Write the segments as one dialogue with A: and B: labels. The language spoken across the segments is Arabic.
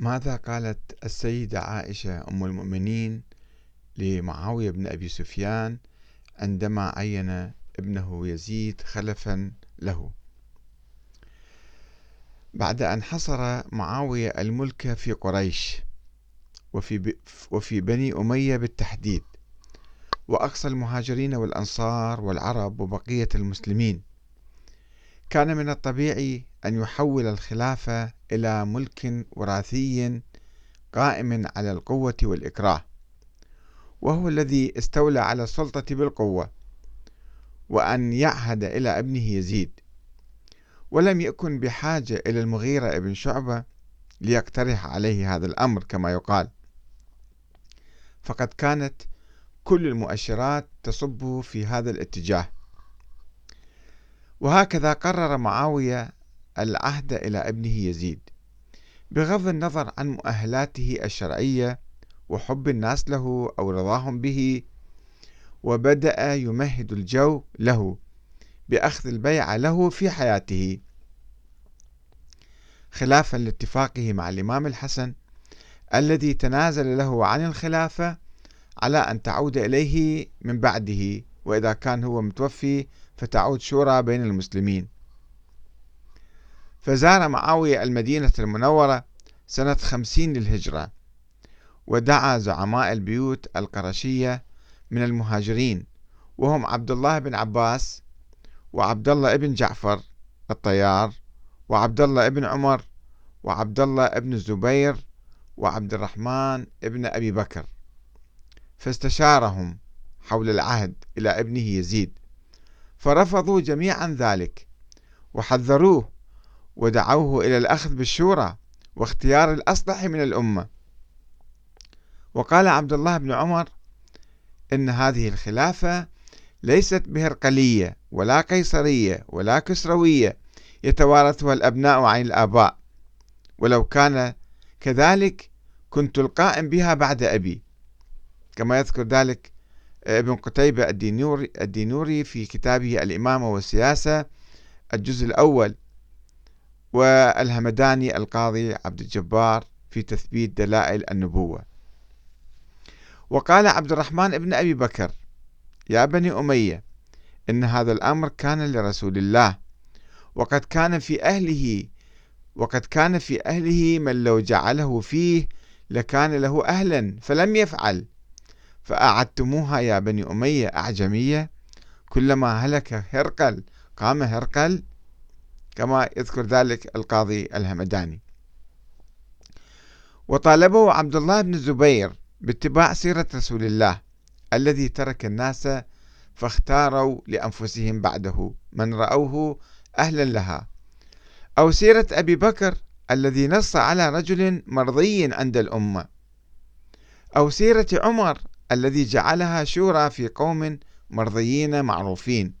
A: ماذا قالت السيدة عائشة أم المؤمنين لمعاوية بن أبي سفيان عندما عين ابنه يزيد خلفا له؟ بعد أن حصر معاوية الملك في قريش وفي, وفي بني أمية بالتحديد وأقصى المهاجرين والأنصار والعرب وبقية المسلمين كان من الطبيعي أن يحول الخلافة إلى ملك وراثي قائم على القوة والإكراه وهو الذي استولى على السلطة بالقوة وأن يعهد إلى ابنه يزيد. ولم يكن بحاجة إلى المغيرة ابن شعبة ليقترح عليه هذا الأمر كما يقال. فقد كانت كل المؤشرات تصب في هذا الاتجاه. وهكذا قرر معاوية العهد إلى ابنه يزيد بغض النظر عن مؤهلاته الشرعية وحب الناس له أو رضاهم به وبدأ يمهد الجو له بأخذ البيعة له في حياته. خلافا لاتفاقه مع الإمام الحسن الذي تنازل له عن الخلافة على أن تعود إليه من بعده وإذا كان هو متوفي فتعود شورى بين المسلمين. فزار معاوية المدينة المنورة سنة خمسين للهجرة ودعا زعماء البيوت القرشية من المهاجرين وهم عبد الله بن عباس وعبد الله بن جعفر الطيار وعبد الله بن عمر وعبد الله بن الزبير وعبد الرحمن بن أبي بكر. فاستشارهم حول العهد إلى ابنه يزيد فرفضوا جميعا ذلك وحذروه ودعوه إلى الأخذ بالشورى واختيار الأصلح من الأمة. وقال عبد الله بن عمر إن هذه الخلافة ليست بهرقلية ولا قيصرية ولا كسروية يتوارثها الأبناء عن الآباء. ولو كان كذلك كنت القائم بها بعد أبي. كما يذكر ذلك ابن قتيبة الدينوري, الدينوري في كتابه الإمامة والسياسة الجزء الأول. والهمداني القاضي عبد الجبار في تثبيت دلائل النبوة. وقال عبد الرحمن بن أبي بكر يا بني أمية إن هذا الأمر كان لرسول الله وقد كان في أهله وقد كان في أهله من لو جعله فيه لكان له أهلا فلم يفعل. فأعدتموها يا بني أمية أعجمية كلما هلك هرقل قام هرقل كما يذكر ذلك القاضي الهمداني. وطالبه عبد الله بن الزبير باتباع سيرة رسول الله الذي ترك الناس فاختاروا لأنفسهم بعده من رأوه أهلا لها. أو سيرة أبي بكر الذي نص على رجل مرضي عند الأمة. أو سيرة عمر الذي جعلها شورى في قوم مرضيين معروفين.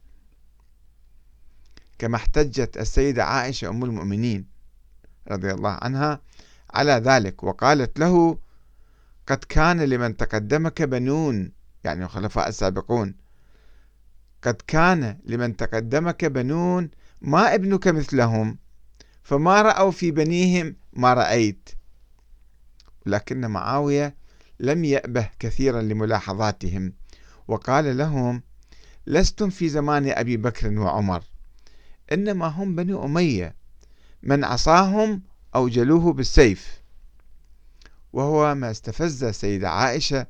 A: كما احتجت السيدة عائشة أم المؤمنين رضي الله عنها على ذلك وقالت له قد كان لمن تقدمك بنون يعني الخلفاء السابقون قد كان لمن تقدمك بنون ما ابنك مثلهم فما رأوا في بنيهم ما رأيت. لكن معاوية لم يأبه كثيرا لملاحظاتهم وقال لهم لستم في زمان أبي بكر وعمر إنما هم بني أمية. من عصاهم أوجلوه بالسيف. وهو ما استفز السيدة عائشة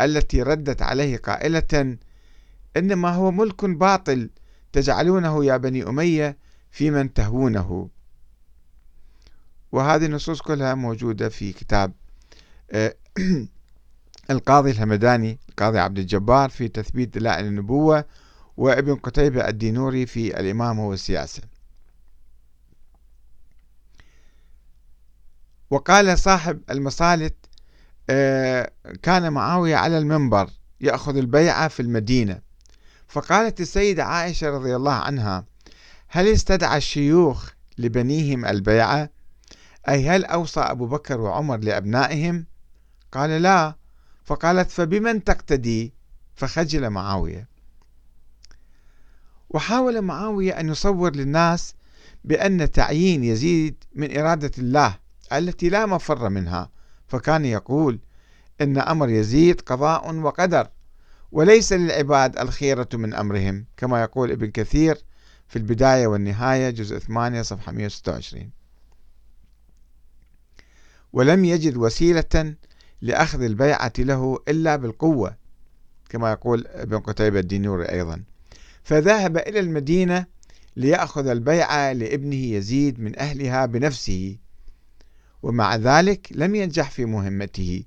A: التي ردت عليه قائلة إنما هو ملك باطل تجعلونه يا بني أمية في من تهوونه. وهذه النصوص كلها موجودة في كتاب آه، القاضي الهمداني القاضي عبد الجبار في تثبيت دلائل النبوة وابن قتيبة الدينوري في الإمامة والسياسة. وقال صاحب المصالة آه، كان معاوية على المنبر يأخذ البيعة في المدينة. فقالت السيدة عائشة رضي الله عنها هل استدعى الشيوخ لبنيهم البيعة؟ أي هل أوصى أبو بكر وعمر لأبنائهم؟ قال لا. فقالت فبمن تقتدي؟ فخجل معاوية. وحاول معاوية أن يصور للناس بأن تعيين يزيد من إرادة الله التي لا مفر منها فكان يقول إن أمر يزيد قضاء وقدر وليس للعباد الخيرة من أمرهم كما يقول ابن كثير في البداية والنهاية جزء 8 صفحة 126 ولم يجد وسيلة لأخذ البيعة له إلا بالقوة كما يقول ابن قتيبة الدينوري أيضا. فذهب إلى المدينة ليأخذ البيعة لابنه يزيد من أهلها بنفسه ومع ذلك لم ينجح في مهمته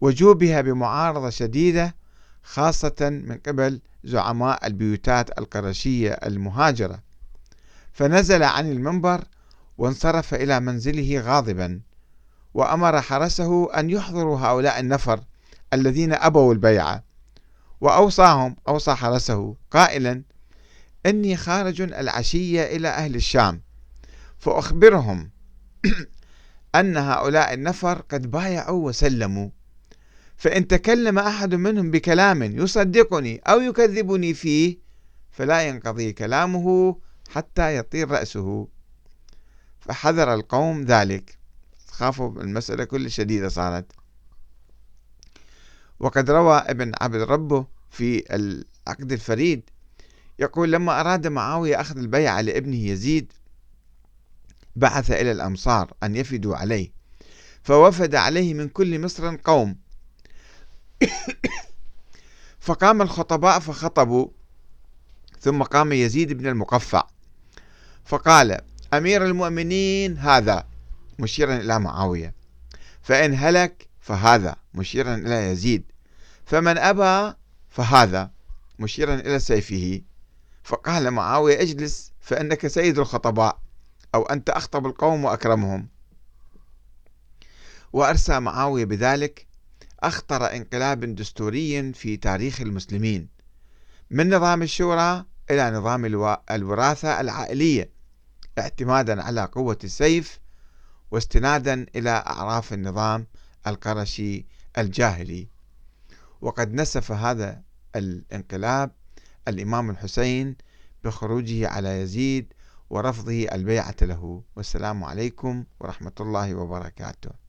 A: وجوبها بمعارضة شديدة خاصة من قبل زعماء البيوتات القرشية المهاجرة. فنزل عن المنبر وانصرف إلى منزله غاضبا وأمر حرسه أن يحضروا هؤلاء النفر الذين أبوا البيعة وأوصاهم أوصى حرسه قائلا إني خارج العشية إلى أهل الشام فأخبرهم أن هؤلاء النفر قد بايعوا وسلموا فإن تكلم أحد منهم بكلام يصدقني أو يكذبني فيه فلا ينقضي كلامه حتى يطير رأسه. فحذر القوم ذلك. خافوا المسألة كل شديدة صارت. وقد روى ابن عبد ربه في العقد الفريد يقول لما أراد معاوية أخذ البيعة لابنه يزيد بعث إلى الأمصار أن يفدوا عليه فوفد عليه من كل مصر قوم. فقام الخطباء فخطبوا ثم قام يزيد بن المقفع. فقال أمير المؤمنين هذا مشيرا إلى معاوية فإن هلك فهذا مشيرا إلى يزيد. فمن أبى فهذا مشيرا إلى سيفه. فقال معاوية اجلس فإنك سيد الخطباء أو أنت أخطب القوم وأكرمهم. وأرسى معاوية بذلك أخطر انقلاب دستوري في تاريخ المسلمين من نظام الشورى إلى نظام الوراثة العائلية اعتمادا على قوة السيف واستنادا إلى أعراف النظام القرشي الجاهلي. وقد نسف هذا الانقلاب الإمام الحسين بخروجه على يزيد ورفضه البيعة له. والسلام عليكم ورحمة الله وبركاته.